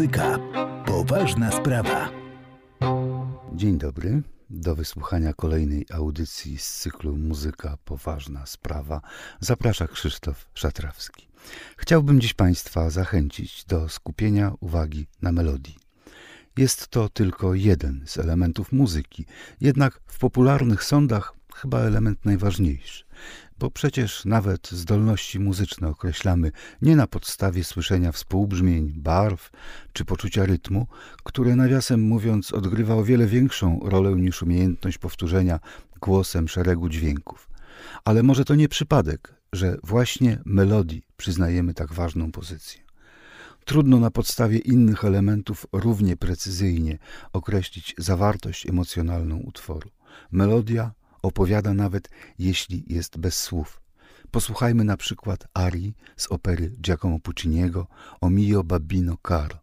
Muzyka. Poważna sprawa. Dzień dobry. Do wysłuchania kolejnej audycji z cyklu Muzyka Poważna Sprawa zaprasza Krzysztof Szatrawski. Chciałbym dziś Państwa zachęcić do skupienia uwagi na melodii. Jest to tylko jeden z elementów muzyki, jednak w popularnych sądach chyba element najważniejszy bo przecież nawet zdolności muzyczne określamy nie na podstawie słyszenia współbrzmień, barw czy poczucia rytmu, które nawiasem mówiąc odgrywa o wiele większą rolę niż umiejętność powtórzenia głosem szeregu dźwięków. Ale może to nie przypadek, że właśnie melodii przyznajemy tak ważną pozycję. Trudno na podstawie innych elementów równie precyzyjnie określić zawartość emocjonalną utworu. Melodia opowiada nawet jeśli jest bez słów. Posłuchajmy na przykład arii z opery Giacomo Pucciniego o Mio Babbino Caro.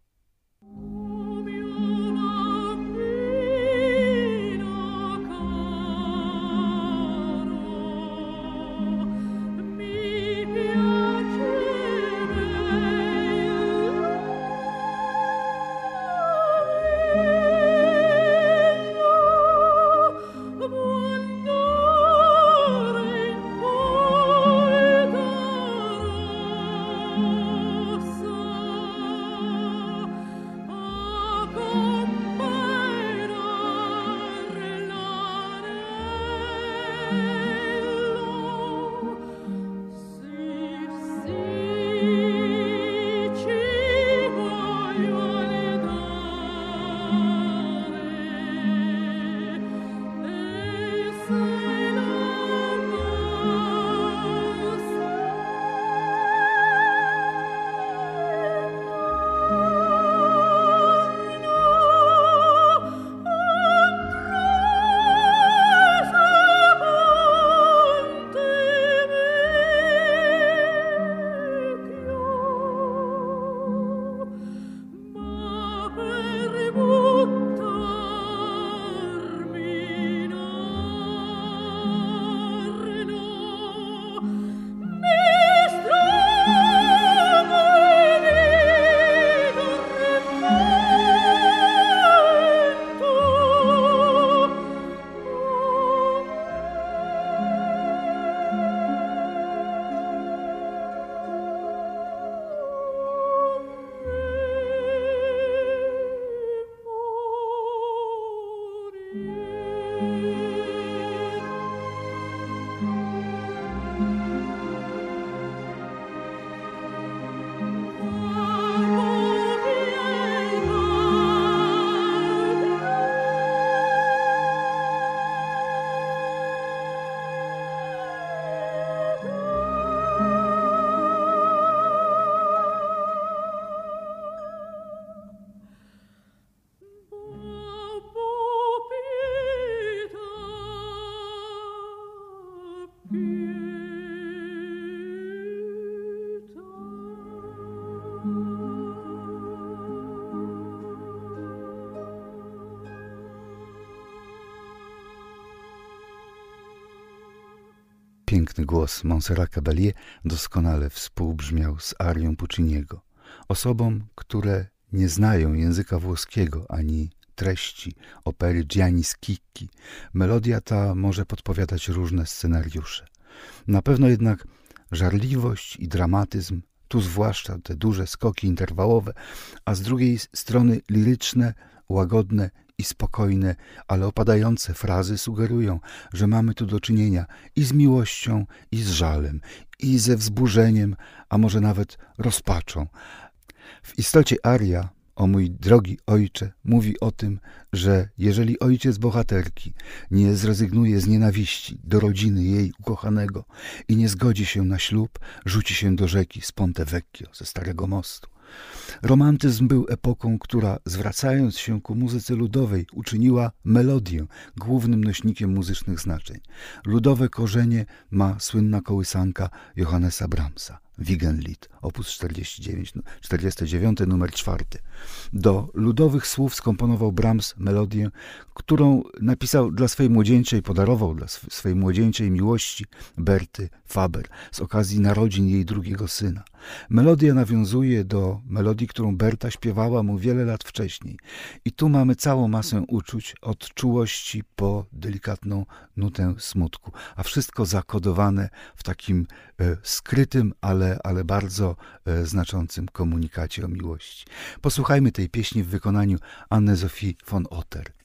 Piękny głos Montserrat Caballé doskonale współbrzmiał z arią Pucciniego. Osobom, które nie znają języka włoskiego ani treści opery Gianni Schicchi, melodia ta może podpowiadać różne scenariusze. Na pewno jednak żarliwość i dramatyzm, tu zwłaszcza te duże skoki interwałowe, a z drugiej strony liryczne, łagodne i spokojne, ale opadające frazy sugerują, że mamy tu do czynienia i z miłością, i z żalem, i ze wzburzeniem, a może nawet rozpaczą. W istocie aria o mój drogi ojcze, mówi o tym, że jeżeli ojciec bohaterki nie zrezygnuje z nienawiści do rodziny jej ukochanego i nie zgodzi się na ślub, rzuci się do rzeki z Ponte Vecchio, ze Starego Mostu. Romantyzm był epoką, która zwracając się ku muzyce ludowej uczyniła melodię głównym nośnikiem muzycznych znaczeń. Ludowe korzenie ma słynna kołysanka Johannesa Brahmsa. Wiegenlied, op. 49, 49, numer 4. Do ludowych słów skomponował Brahms melodię, którą napisał dla swojej młodzieńczej, podarował dla swojej młodzieńczej miłości Berty Faber z okazji narodzin jej drugiego syna. Melodia nawiązuje do melodii, którą Berta śpiewała mu wiele lat wcześniej. I tu mamy całą masę uczuć, od czułości po delikatną nutę smutku, a wszystko zakodowane w takim e, skrytym, ale, ale bardzo e, znaczącym komunikacie o miłości. Posłuchajmy tej pieśni w wykonaniu Anne Sophie von Otter.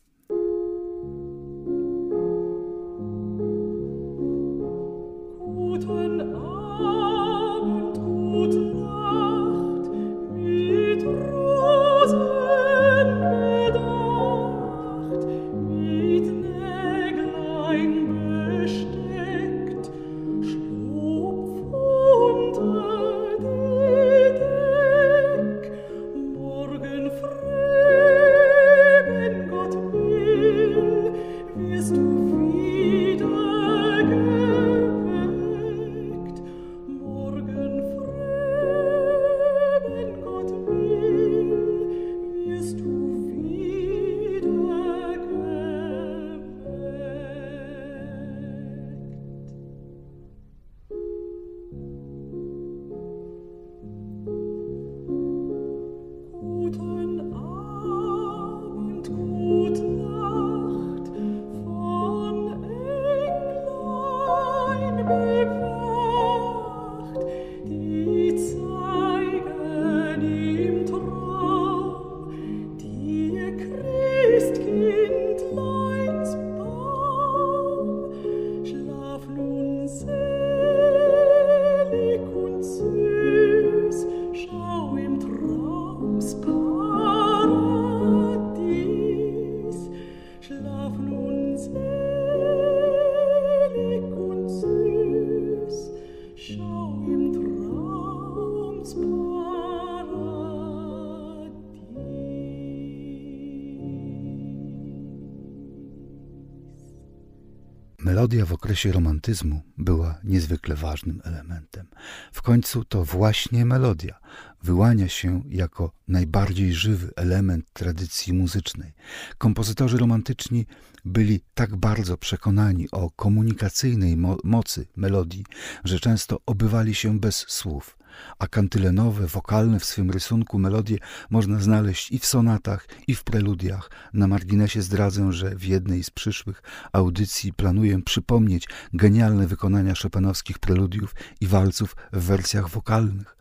Melodia w okresie romantyzmu była niezwykle ważnym elementem. W końcu to właśnie melodia wyłania się jako najbardziej żywy element tradycji muzycznej. Kompozytorzy romantyczni byli tak bardzo przekonani o komunikacyjnej mo mocy melodii, że często obywali się bez słów a kantylenowe, wokalne w swym rysunku melodie można znaleźć i w sonatach, i w preludiach. Na marginesie zdradzę, że w jednej z przyszłych audycji planuję przypomnieć genialne wykonania szopenowskich preludiów i walców w wersjach wokalnych.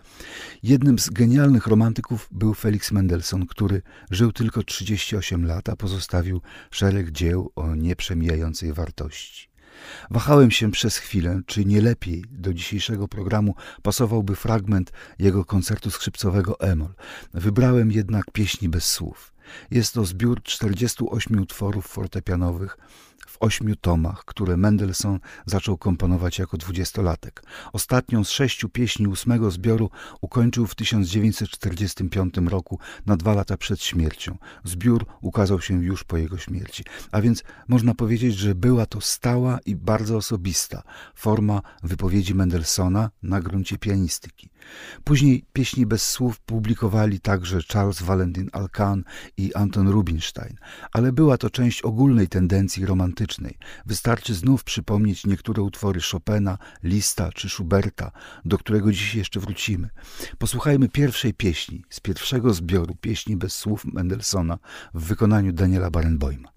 Jednym z genialnych romantyków był Felix Mendelssohn, który żył tylko 38 lat, a pozostawił szereg dzieł o nieprzemijającej wartości. Wahałem się przez chwilę, czy nie lepiej do dzisiejszego programu pasowałby fragment jego koncertu skrzypcowego Emol. Wybrałem jednak pieśni bez słów. Jest to zbiór 48 utworów fortepianowych, w ośmiu tomach, które Mendelssohn zaczął komponować jako dwudziestolatek. Ostatnią z sześciu pieśni ósmego zbioru ukończył w 1945 roku, na dwa lata przed śmiercią. Zbiór ukazał się już po jego śmierci. A więc można powiedzieć, że była to stała i bardzo osobista forma wypowiedzi Mendelssohna na gruncie pianistyki. Później pieśni bez słów publikowali także Charles Valentin Alcan i Anton Rubinstein, ale była to część ogólnej tendencji romantycznej. Wystarczy znów przypomnieć niektóre utwory Chopina, Lista czy Schuberta, do którego dziś jeszcze wrócimy. Posłuchajmy pierwszej pieśni z pierwszego zbioru pieśni bez słów Mendelssohna w wykonaniu Daniela Barenboima.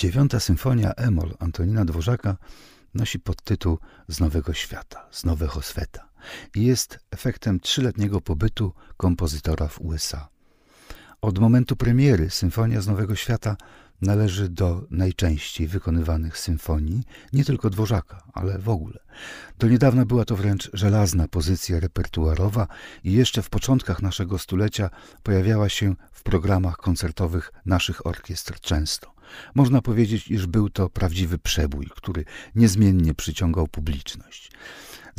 Dziewiąta symfonia Emol Antonina Dworzaka nosi podtytuł Z Nowego Świata, z Nowego Sweta i jest efektem trzyletniego pobytu kompozytora w USA. Od momentu premiery Symfonia z Nowego Świata należy do najczęściej wykonywanych symfonii, nie tylko Dworzaka, ale w ogóle. Do niedawna była to wręcz żelazna pozycja repertuarowa i jeszcze w początkach naszego stulecia pojawiała się w programach koncertowych naszych orkiestr często. Można powiedzieć, iż był to prawdziwy przebój, który niezmiennie przyciągał publiczność.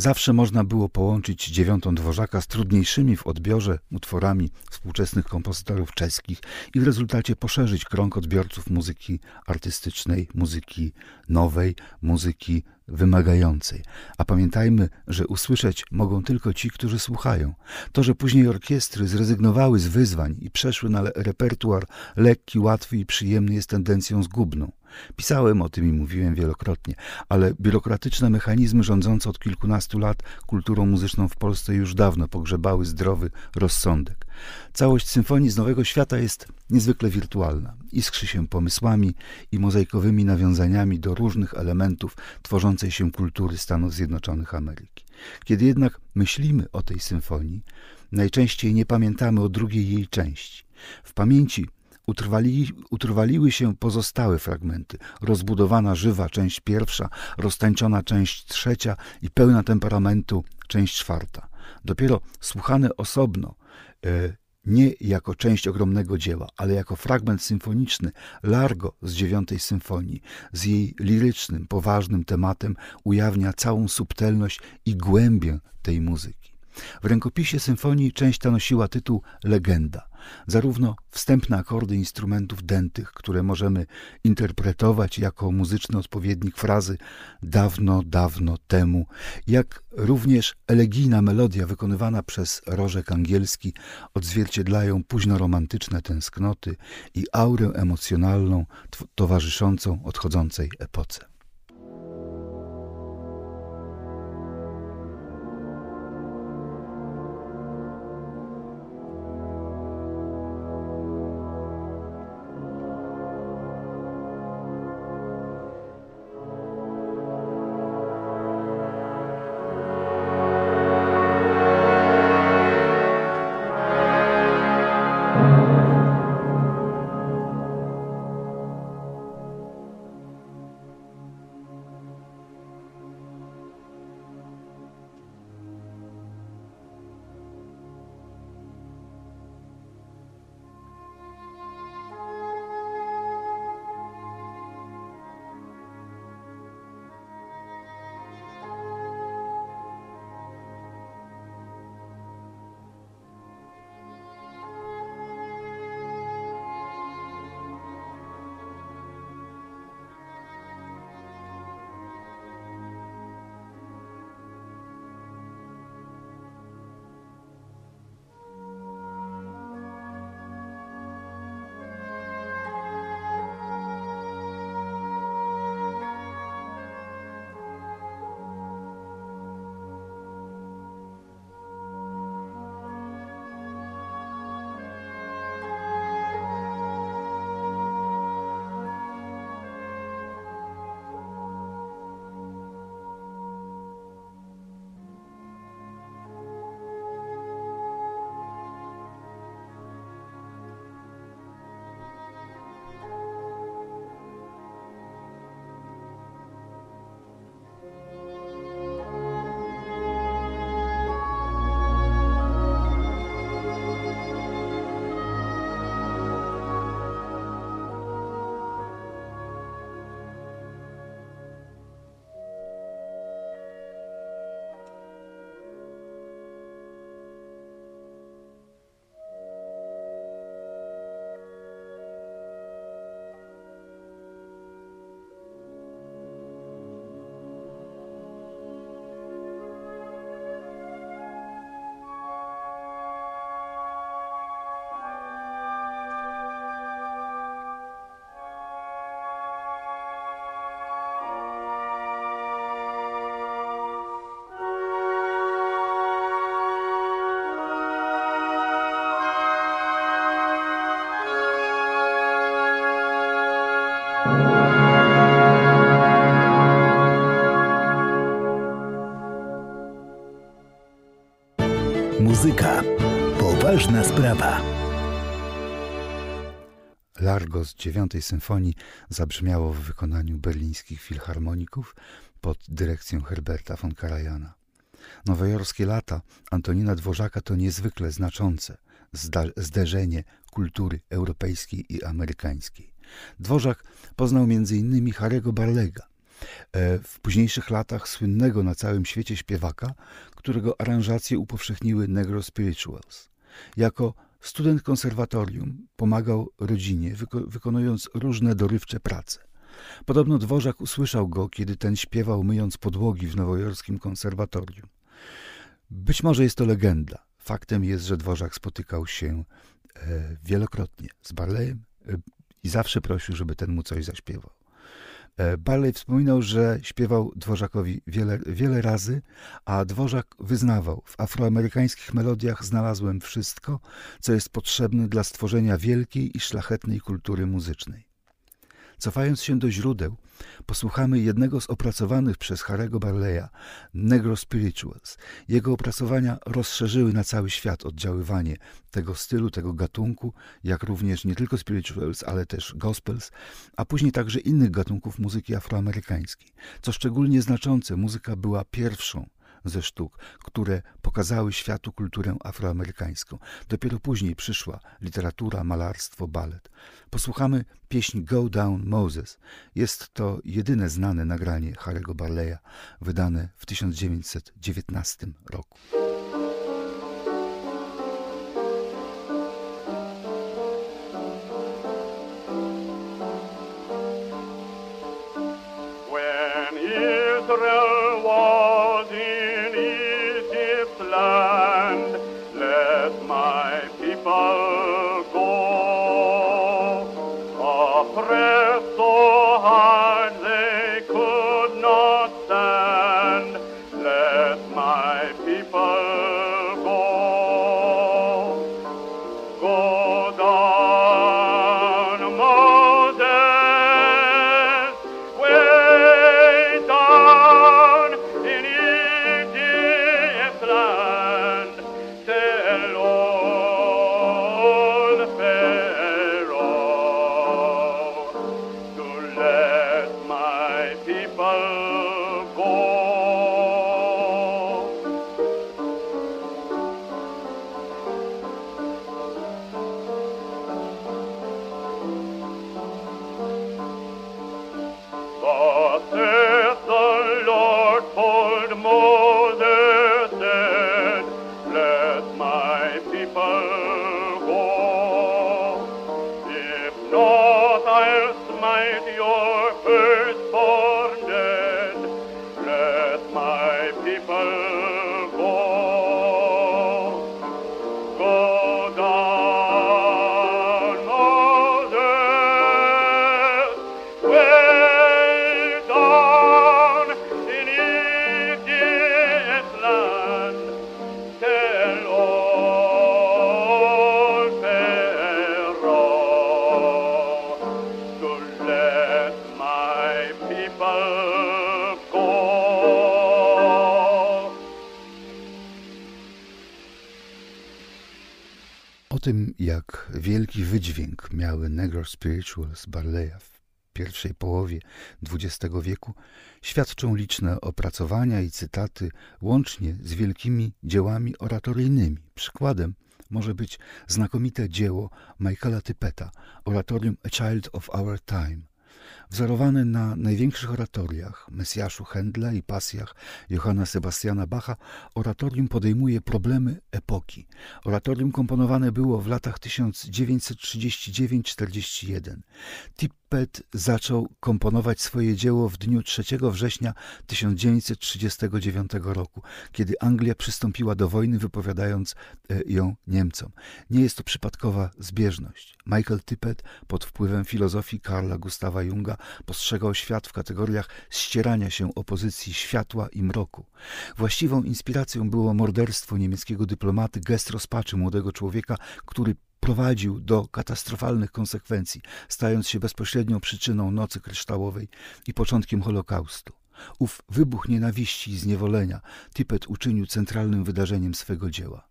Zawsze można było połączyć dziewiątą Dworzaka z trudniejszymi w odbiorze utworami współczesnych kompozytorów czeskich i w rezultacie poszerzyć krąg odbiorców muzyki artystycznej, muzyki nowej, muzyki wymagającej. A pamiętajmy, że usłyszeć mogą tylko ci, którzy słuchają. To, że później orkiestry zrezygnowały z wyzwań i przeszły na repertuar lekki, łatwy i przyjemny jest tendencją zgubną. Pisałem o tym i mówiłem wielokrotnie, ale biurokratyczne mechanizmy rządzące od kilkunastu lat kulturą muzyczną w Polsce już dawno pogrzebały zdrowy rozsądek. Całość symfonii z Nowego Świata jest niezwykle wirtualna. Iskrzy się pomysłami i mozaikowymi nawiązaniami do różnych elementów tworzącej się kultury Stanów Zjednoczonych Ameryki. Kiedy jednak myślimy o tej symfonii, najczęściej nie pamiętamy o drugiej jej części. W pamięci utrwali, utrwaliły się pozostałe fragmenty. Rozbudowana, żywa część pierwsza, roztańczona część trzecia i pełna temperamentu część czwarta. Dopiero słuchane osobno, e, nie jako część ogromnego dzieła, ale jako fragment symfoniczny Largo z dziewiątej symfonii, z jej lirycznym, poważnym tematem ujawnia całą subtelność i głębię tej muzyki. W rękopisie symfonii część ta nosiła tytuł Legenda. Zarówno wstępne akordy instrumentów dętych, które możemy interpretować jako muzyczny odpowiednik frazy dawno, dawno temu, jak również elegijna melodia wykonywana przez rożek angielski odzwierciedlają późnoromantyczne tęsknoty i aurę emocjonalną towarzyszącą odchodzącej epoce. Z dziewiątej symfonii zabrzmiało w wykonaniu berlińskich filharmoników pod dyrekcją Herberta von Karajana. Nowojorskie lata Antonina Dworzaka to niezwykle znaczące zderzenie kultury europejskiej i amerykańskiej. Dworzak poznał m.in. Harego Barlega, e, w późniejszych latach słynnego na całym świecie śpiewaka, którego aranżacje upowszechniły Negro Spirituals. Jako student konserwatorium pomagał rodzinie, wyko wykonując różne dorywcze prace. Podobno Dworzak usłyszał go, kiedy ten śpiewał myjąc podłogi w nowojorskim konserwatorium. Być może jest to legenda. Faktem jest, że Dworzak spotykał się e, wielokrotnie z Barleyem e, i zawsze prosił, żeby ten mu coś zaśpiewał. E, Barley wspominał, że śpiewał Dworzakowi wiele, wiele razy, a Dworzak wyznawał: W afroamerykańskich melodiach znalazłem wszystko, co jest potrzebne dla stworzenia wielkiej i szlachetnej kultury muzycznej. Cofając się do źródeł, posłuchamy jednego z opracowanych przez Harego Barleya Negro Spirituals. Jego opracowania rozszerzyły na cały świat oddziaływanie tego stylu, tego gatunku, jak również nie tylko spirituals, ale też gospels, a później także innych gatunków muzyki afroamerykańskiej. Co szczególnie znaczące, muzyka była pierwszą ze sztuk, które pokazały światu kulturę afroamerykańską. Dopiero później przyszła literatura, malarstwo, balet. Posłuchamy pieśń Go Down Moses. Jest to jedyne znane nagranie Harego Barleya, wydane w 1919 roku. Jak wielki wydźwięk miały Negro Spirituals Barleya w pierwszej połowie XX wieku, świadczą liczne opracowania i cytaty, łącznie z wielkimi dziełami oratoryjnymi. Przykładem może być znakomite dzieło Michaela Tippeta, oratorium A Child of Our Time, Wzorowany na największych oratoriach Mesjaszu Händla i pasjach Johanna Sebastiana Bacha, oratorium podejmuje problemy epoki. Oratorium komponowane było w latach 1939-41. Tippett zaczął komponować swoje dzieło w dniu 3 września 1939 roku, kiedy Anglia przystąpiła do wojny, wypowiadając e, ją Niemcom. Nie jest to przypadkowa zbieżność. Michael Tippett pod wpływem filozofii Karla Gustawa Junga postrzegał świat w kategoriach ścierania się opozycji światła i mroku. Właściwą inspiracją było morderstwo niemieckiego dyplomaty, gest rozpaczy młodego człowieka, który prowadził do katastrofalnych konsekwencji, stając się bezpośrednią przyczyną Nocy Kryształowej i początkiem Holokaustu. Ów wybuch nienawiści i zniewolenia Tippett uczynił centralnym wydarzeniem swego dzieła.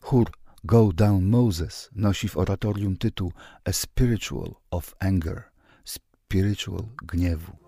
Chór Go Down Moses nosi w oratorium tytuł A Spiritual of Anger, spiritual gniewu.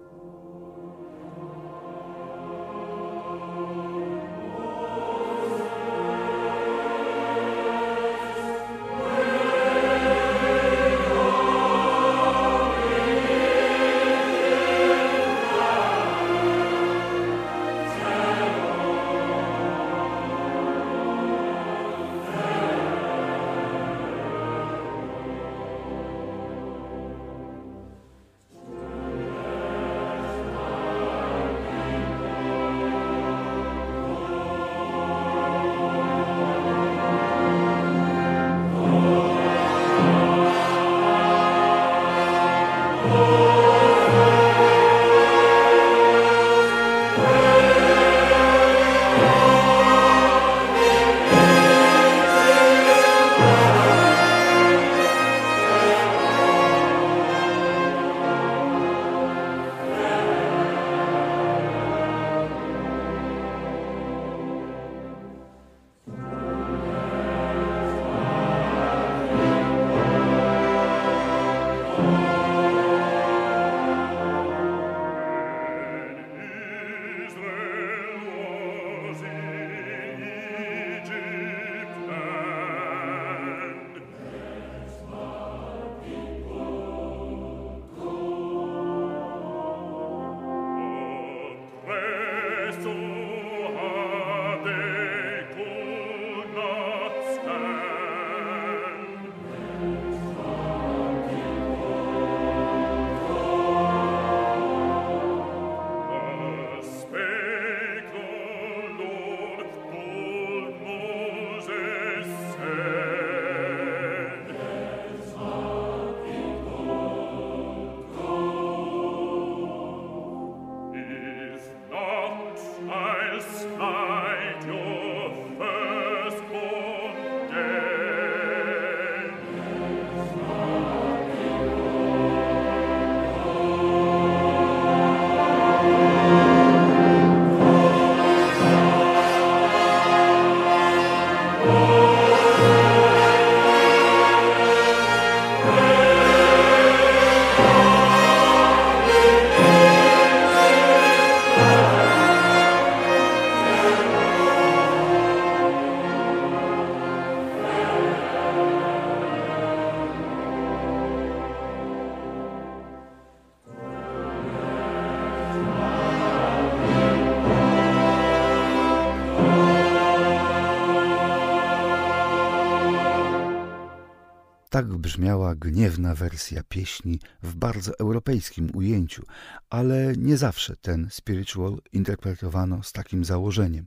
Tak brzmiała gniewna wersja pieśni w bardzo europejskim ujęciu, ale nie zawsze ten spiritual interpretowano z takim założeniem.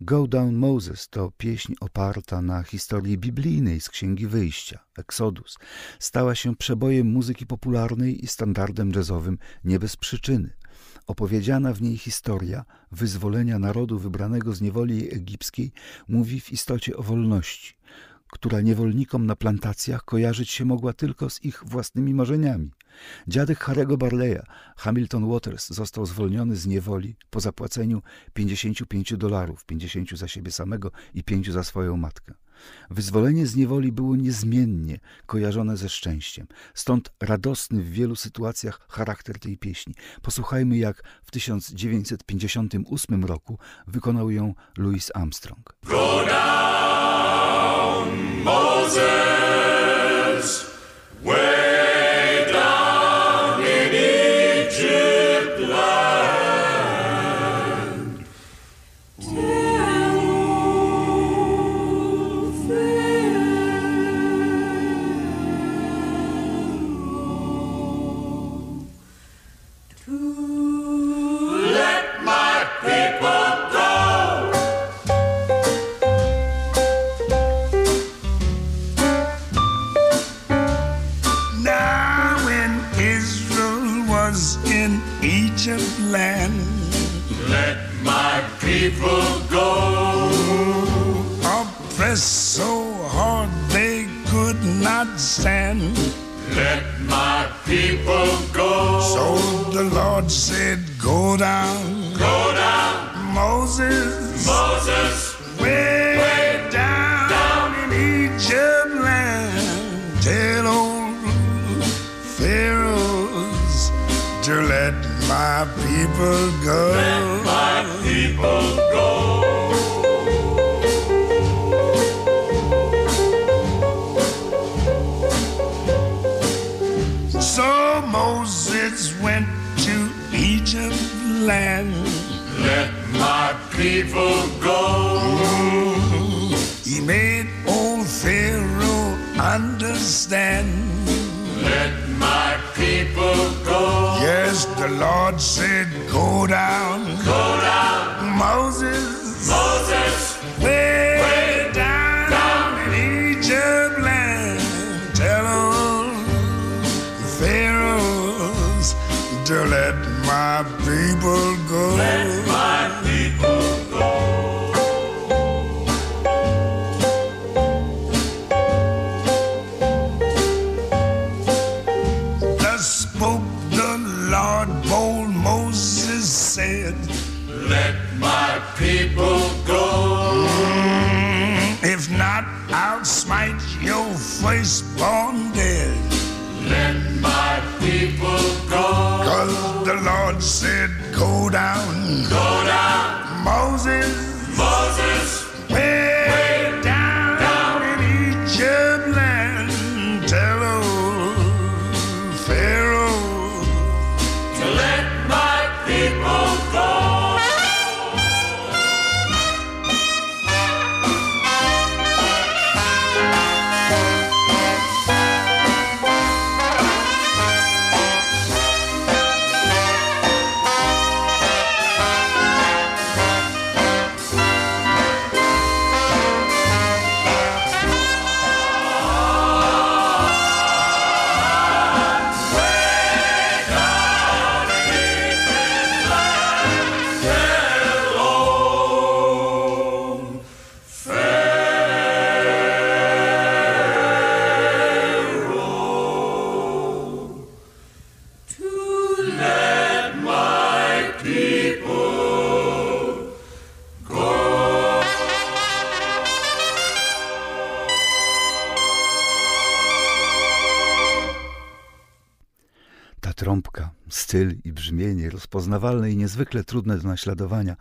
Go Down Moses to pieśń oparta na historii biblijnej z Księgi Wyjścia, Exodus. Stała się przebojem muzyki popularnej i standardem jazzowym nie bez przyczyny. Opowiedziana w niej historia wyzwolenia narodu wybranego z niewoli egipskiej mówi w istocie o wolności która niewolnikom na plantacjach kojarzyć się mogła tylko z ich własnymi marzeniami. Dziadek Harego Barleya, Hamilton Waters, został zwolniony z niewoli po zapłaceniu 55 dolarów, 50 za siebie samego i 5 za swoją matkę. Wyzwolenie z niewoli było niezmiennie kojarzone ze szczęściem, stąd radosny w wielu sytuacjach charakter tej pieśni. Posłuchajmy, jak w 1958 roku wykonał ją Louis Armstrong. Go down, Moses, Moses, people go. Mm, if not, I'll smite your face, dead. Rozpoznawalne i niezwykle trudne do naśladowania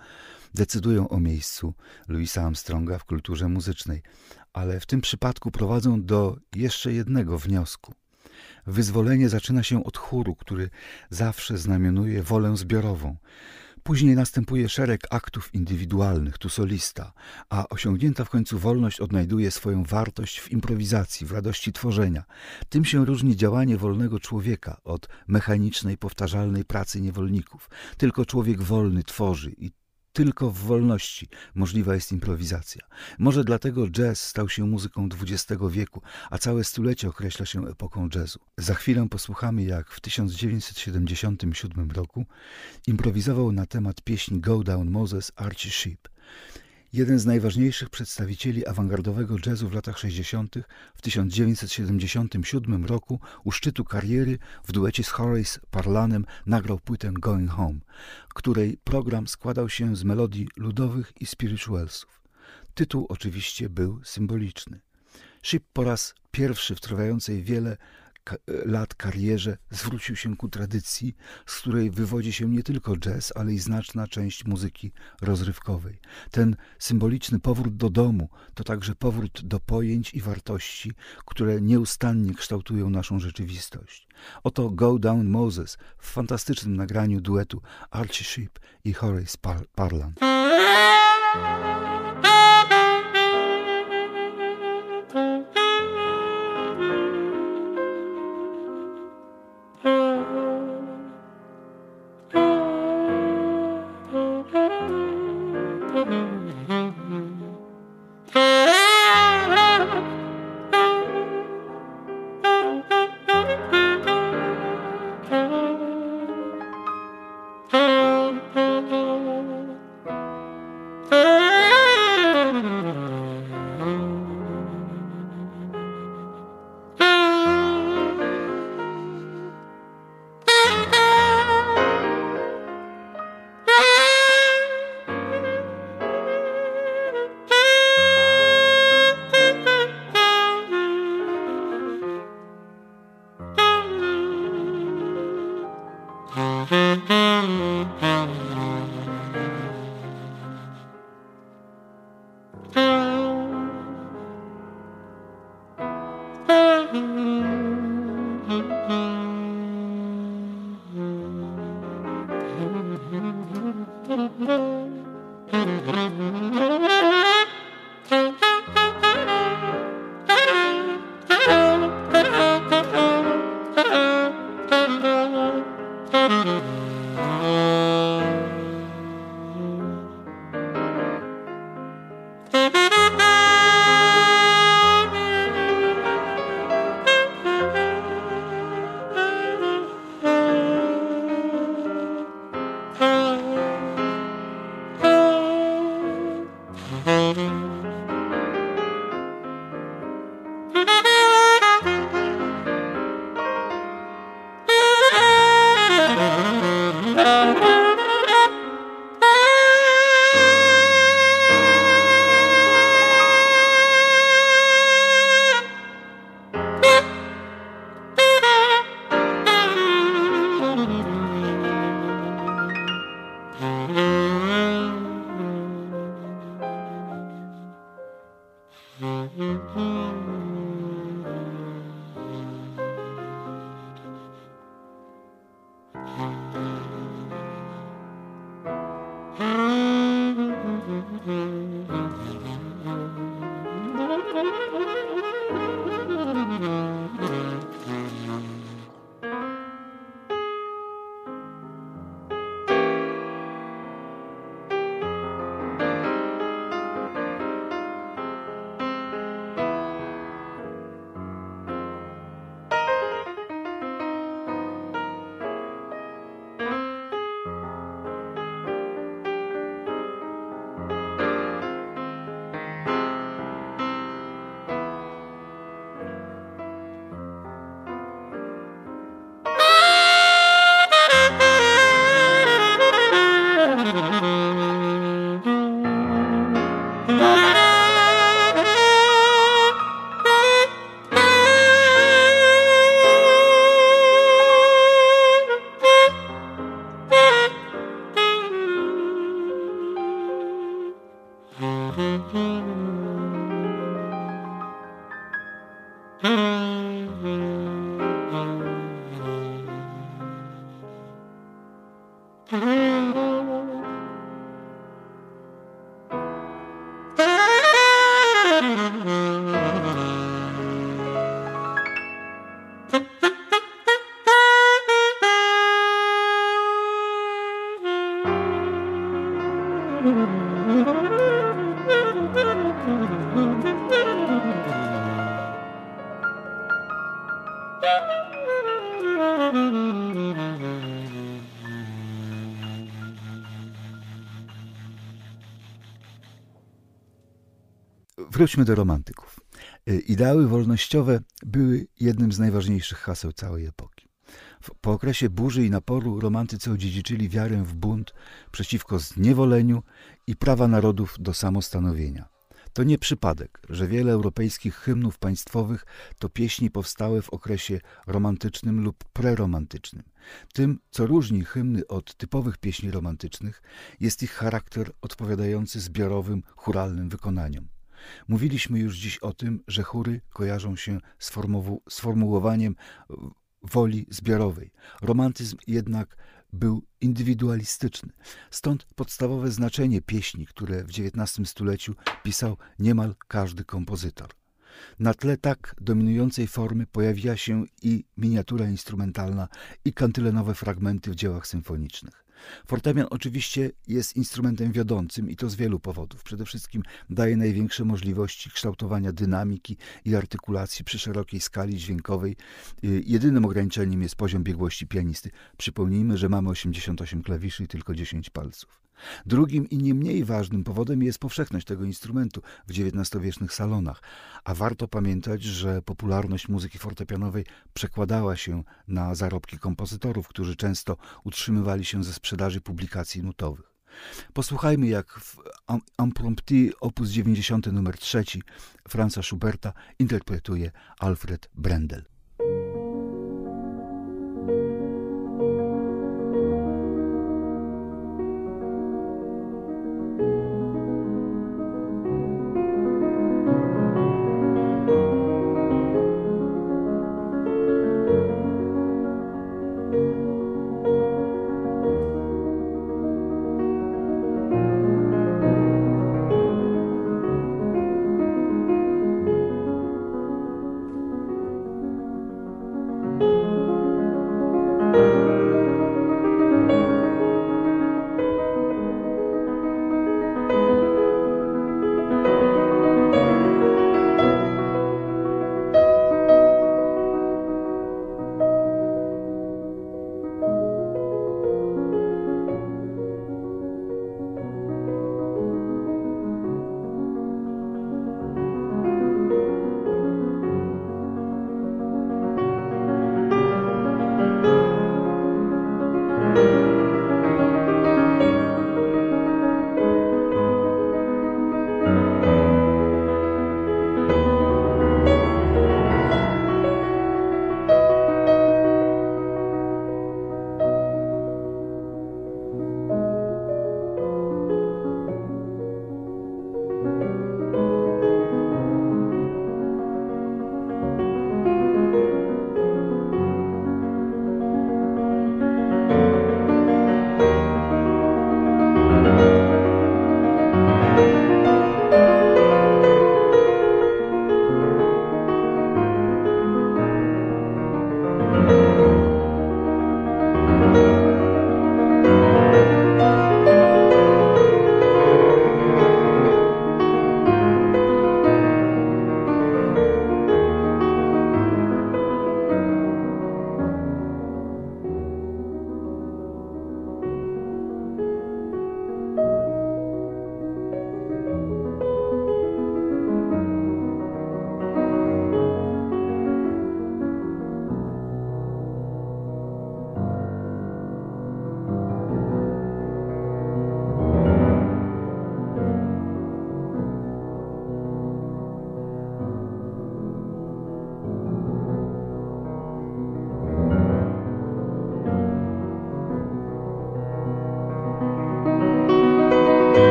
decydują o miejscu Louisa Armstronga w kulturze muzycznej, ale w tym przypadku prowadzą do jeszcze jednego wniosku. Wyzwolenie zaczyna się od chóru, który zawsze znamionuje wolę zbiorową. Później następuje szereg aktów indywidualnych, tu solista, a osiągnięta w końcu wolność odnajduje swoją wartość w improwizacji, w radości tworzenia. Tym się różni działanie wolnego człowieka od mechanicznej, powtarzalnej pracy niewolników. Tylko człowiek wolny tworzy i tylko w wolności możliwa jest improwizacja. Może dlatego jazz stał się muzyką XX wieku, a całe stulecie określa się epoką jazzu. Za chwilę posłuchamy, jak w 1977 roku improwizował na temat pieśni Go Down Moses Archie Sheep. Jeden z najważniejszych przedstawicieli awangardowego jazzu w latach 60. w 1977 roku u szczytu kariery w duecie z Horace Parlanem nagrał płytę Going Home, której program składał się z melodii ludowych i spiritualsów. Tytuł oczywiście był symboliczny. Ship po raz pierwszy w trwającej wiele lat karierze zwrócił się ku tradycji, z której wywodzi się nie tylko jazz, ale i znaczna część muzyki rozrywkowej. Ten symboliczny powrót do domu to także powrót do pojęć i wartości, które nieustannie kształtują naszą rzeczywistość. Oto Go Down Moses w fantastycznym nagraniu duetu Archie Sheep i Horace Par- Parlan. Wróćmy do romantyków. Y, ideały wolnościowe były jednym z najważniejszych haseł całej epoki. Po okresie burzy i naporu romantycy odziedziczyli wiarę w bunt przeciwko zniewoleniu i prawa narodów do samostanowienia. To nie przypadek, że wiele europejskich hymnów państwowych to pieśni powstałe w okresie romantycznym lub preromantycznym. Tym, co różni hymny od typowych pieśni romantycznych, jest ich charakter odpowiadający zbiorowym, churalnym wykonaniom. Mówiliśmy już dziś o tym, że chóry kojarzą się z sformułowaniem woli zbiorowej. Romantyzm jednak był indywidualistyczny. Stąd podstawowe znaczenie pieśni, które w XIX stuleciu pisał niemal każdy kompozytor. Na tle tak dominującej formy pojawiła się i miniatura instrumentalna, i kantylenowe fragmenty w dziełach symfonicznych. Fortepian oczywiście jest instrumentem wiodącym i to z wielu powodów. Przede wszystkim daje największe możliwości kształtowania dynamiki i artykulacji przy szerokiej skali dźwiękowej. Y, jedynym ograniczeniem jest poziom biegłości pianisty. Przypomnijmy, że mamy 88 klawiszy i tylko 10 palców. Drugim i nie mniej ważnym powodem jest powszechność tego instrumentu w XIX-wiecznych salonach, a warto pamiętać, że popularność muzyki fortepianowej przekładała się na zarobki kompozytorów, którzy często utrzymywali się ze sprzedaży publikacji nutowych. Posłuchajmy, jak w Impromptu op. 90 nr 3 Franza Schuberta interpretuje Alfred Brendel.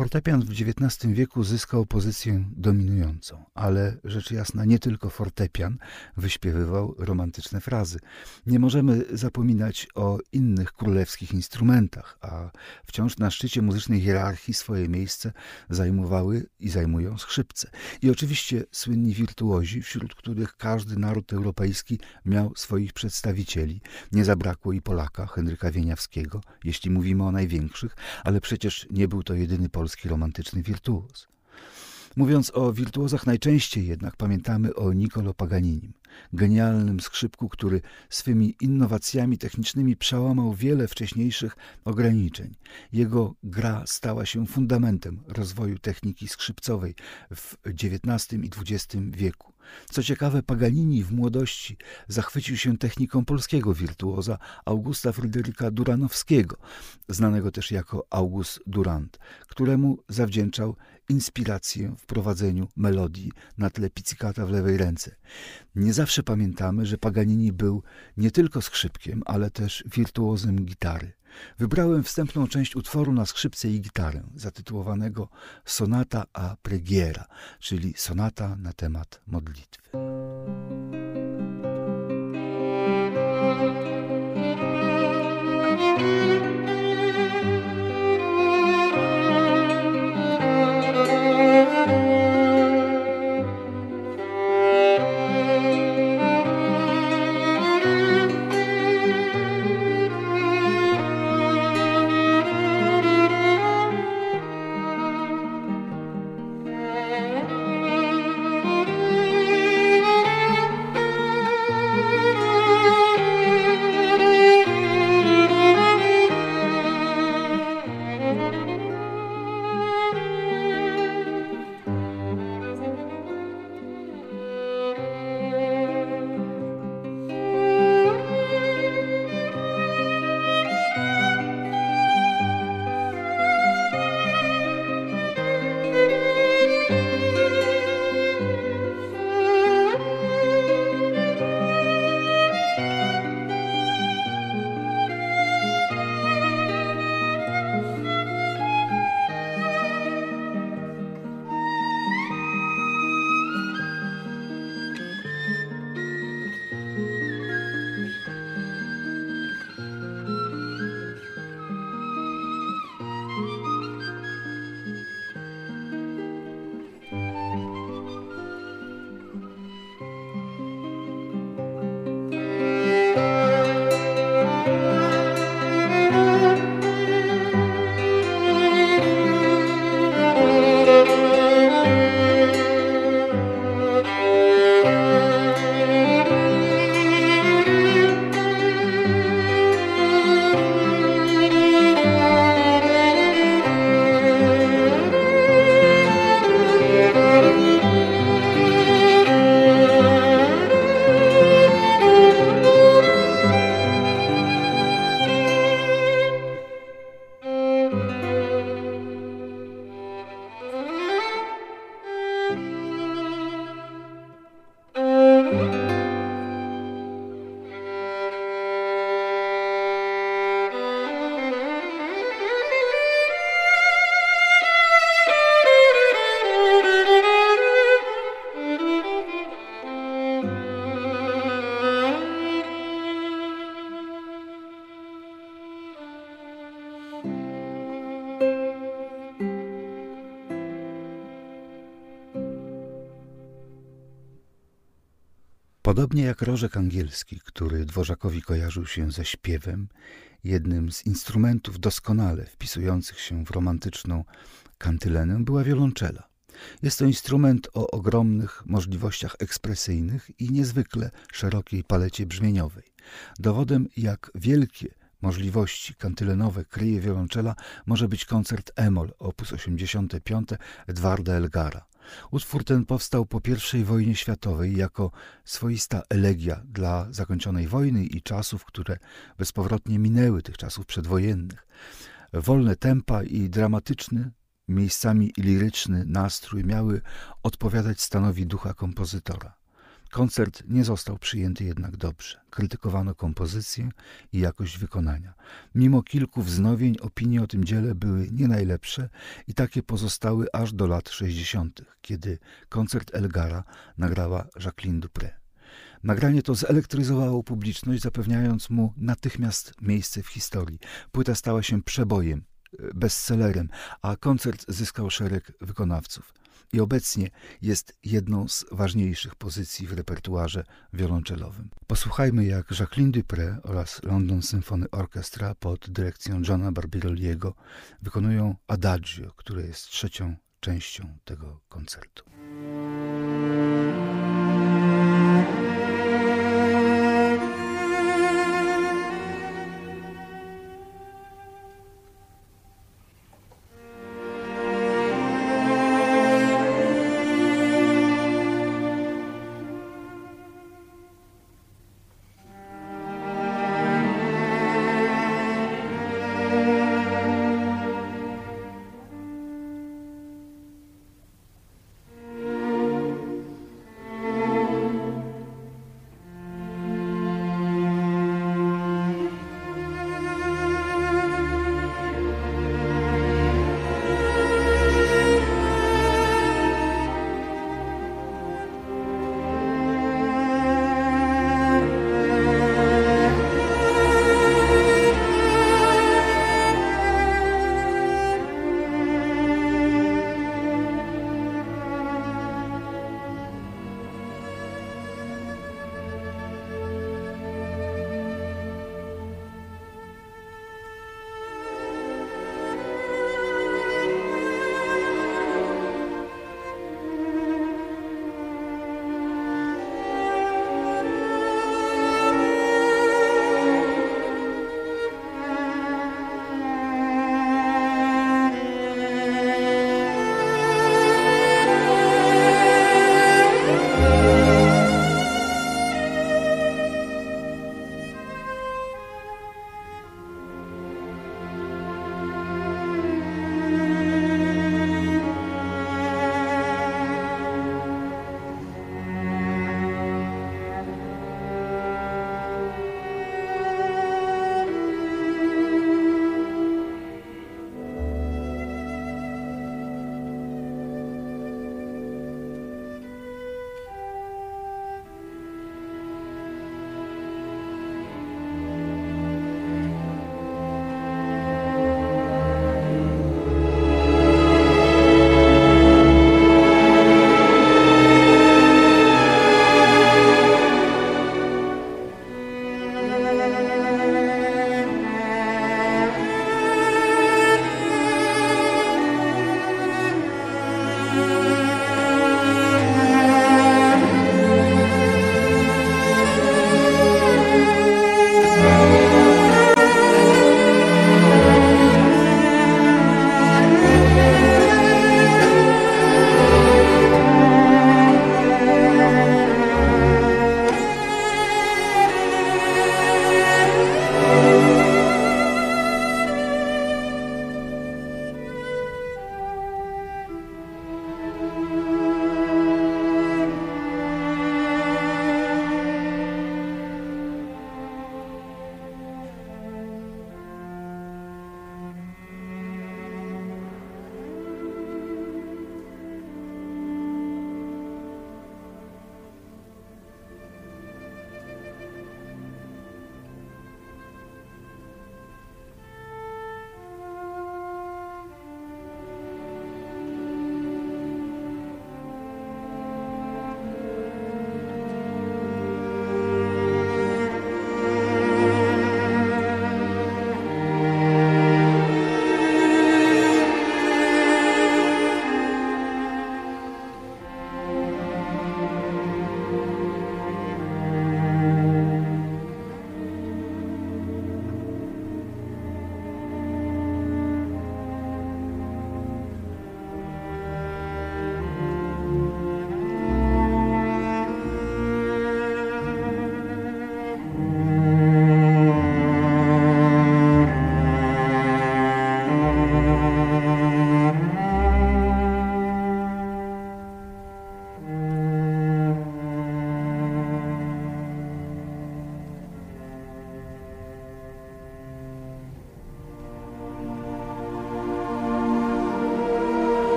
Fortepian w XIX wieku zyskał pozycję dominującą, ale rzecz jasna nie tylko fortepian wyśpiewywał romantyczne frazy. Nie możemy zapominać o innych królewskich instrumentach, a wciąż na szczycie muzycznej hierarchii swoje miejsce zajmowały i zajmują skrzypce. I oczywiście słynni wirtuozi, wśród których każdy naród europejski miał swoich przedstawicieli. Nie zabrakło i Polaka, Henryka Wieniawskiego, jeśli mówimy o największych, ale przecież nie był to jedyny polski romantyczny wirtuoz. Mówiąc o wirtuozach najczęściej jednak pamiętamy o Niccolo Paganinim, genialnym skrzypku, który swymi innowacjami technicznymi przełamał wiele wcześniejszych ograniczeń. Jego gra stała się fundamentem rozwoju techniki skrzypcowej w XIX i XX wieku. Co ciekawe, Paganini w młodości zachwycił się techniką polskiego wirtuoza Augusta Fryderyka Duranowskiego, znanego też jako August Durand, któremu zawdzięczał inspirację w prowadzeniu melodii na tle pizzicata w lewej ręce. Nie zawsze pamiętamy, że Paganini był nie tylko skrzypkiem, ale też wirtuozem gitary. Wybrałem wstępną część utworu na skrzypce i gitarę, zatytułowanego Sonata a Preghiera, czyli sonata na temat modlitwy. Podobnie jak rożek angielski, który dworzakowi kojarzył się ze śpiewem, jednym z instrumentów doskonale wpisujących się w romantyczną kantylenę była wiolonczela. Jest to instrument o ogromnych możliwościach ekspresyjnych i niezwykle szerokiej palecie brzmieniowej. Dowodem, jak wielkie możliwości kantylenowe kryje wiolonczela, może być koncert Emol op. 85 Edwarda Elgara. Utwór ten powstał po I wojnie światowej jako swoista elegia dla zakończonej wojny i czasów, które bezpowrotnie minęły, tych czasów przedwojennych. Wolne tempa i dramatyczny, miejscami liryczny nastrój miały odpowiadać stanowi ducha kompozytora. Koncert nie został przyjęty jednak dobrze. Krytykowano kompozycję i jakość wykonania. Mimo kilku wznowień opinie o tym dziele były nie najlepsze i takie pozostały aż do lat 60., kiedy koncert Elgara nagrała Jacqueline Dupré. Nagranie to zelektryzowało publiczność, zapewniając mu natychmiast miejsce w historii. Płyta stała się przebojem, bestsellerem, a koncert zyskał szereg wykonawców i obecnie jest jedną z ważniejszych pozycji w repertuarze wiolonczelowym. Posłuchajmy jak Jacqueline Dupré oraz London Symphony Orchestra pod dyrekcją Johna Barbirolliego wykonują Adagio, które jest trzecią częścią tego koncertu.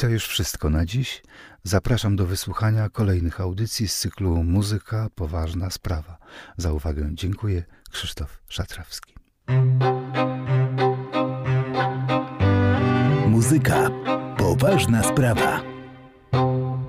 To już wszystko na dziś. Zapraszam do wysłuchania kolejnych audycji z cyklu Muzyka Poważna Sprawa. Za uwagę dziękuję. Krzysztof Szatrawski. Muzyka. Poważna sprawa.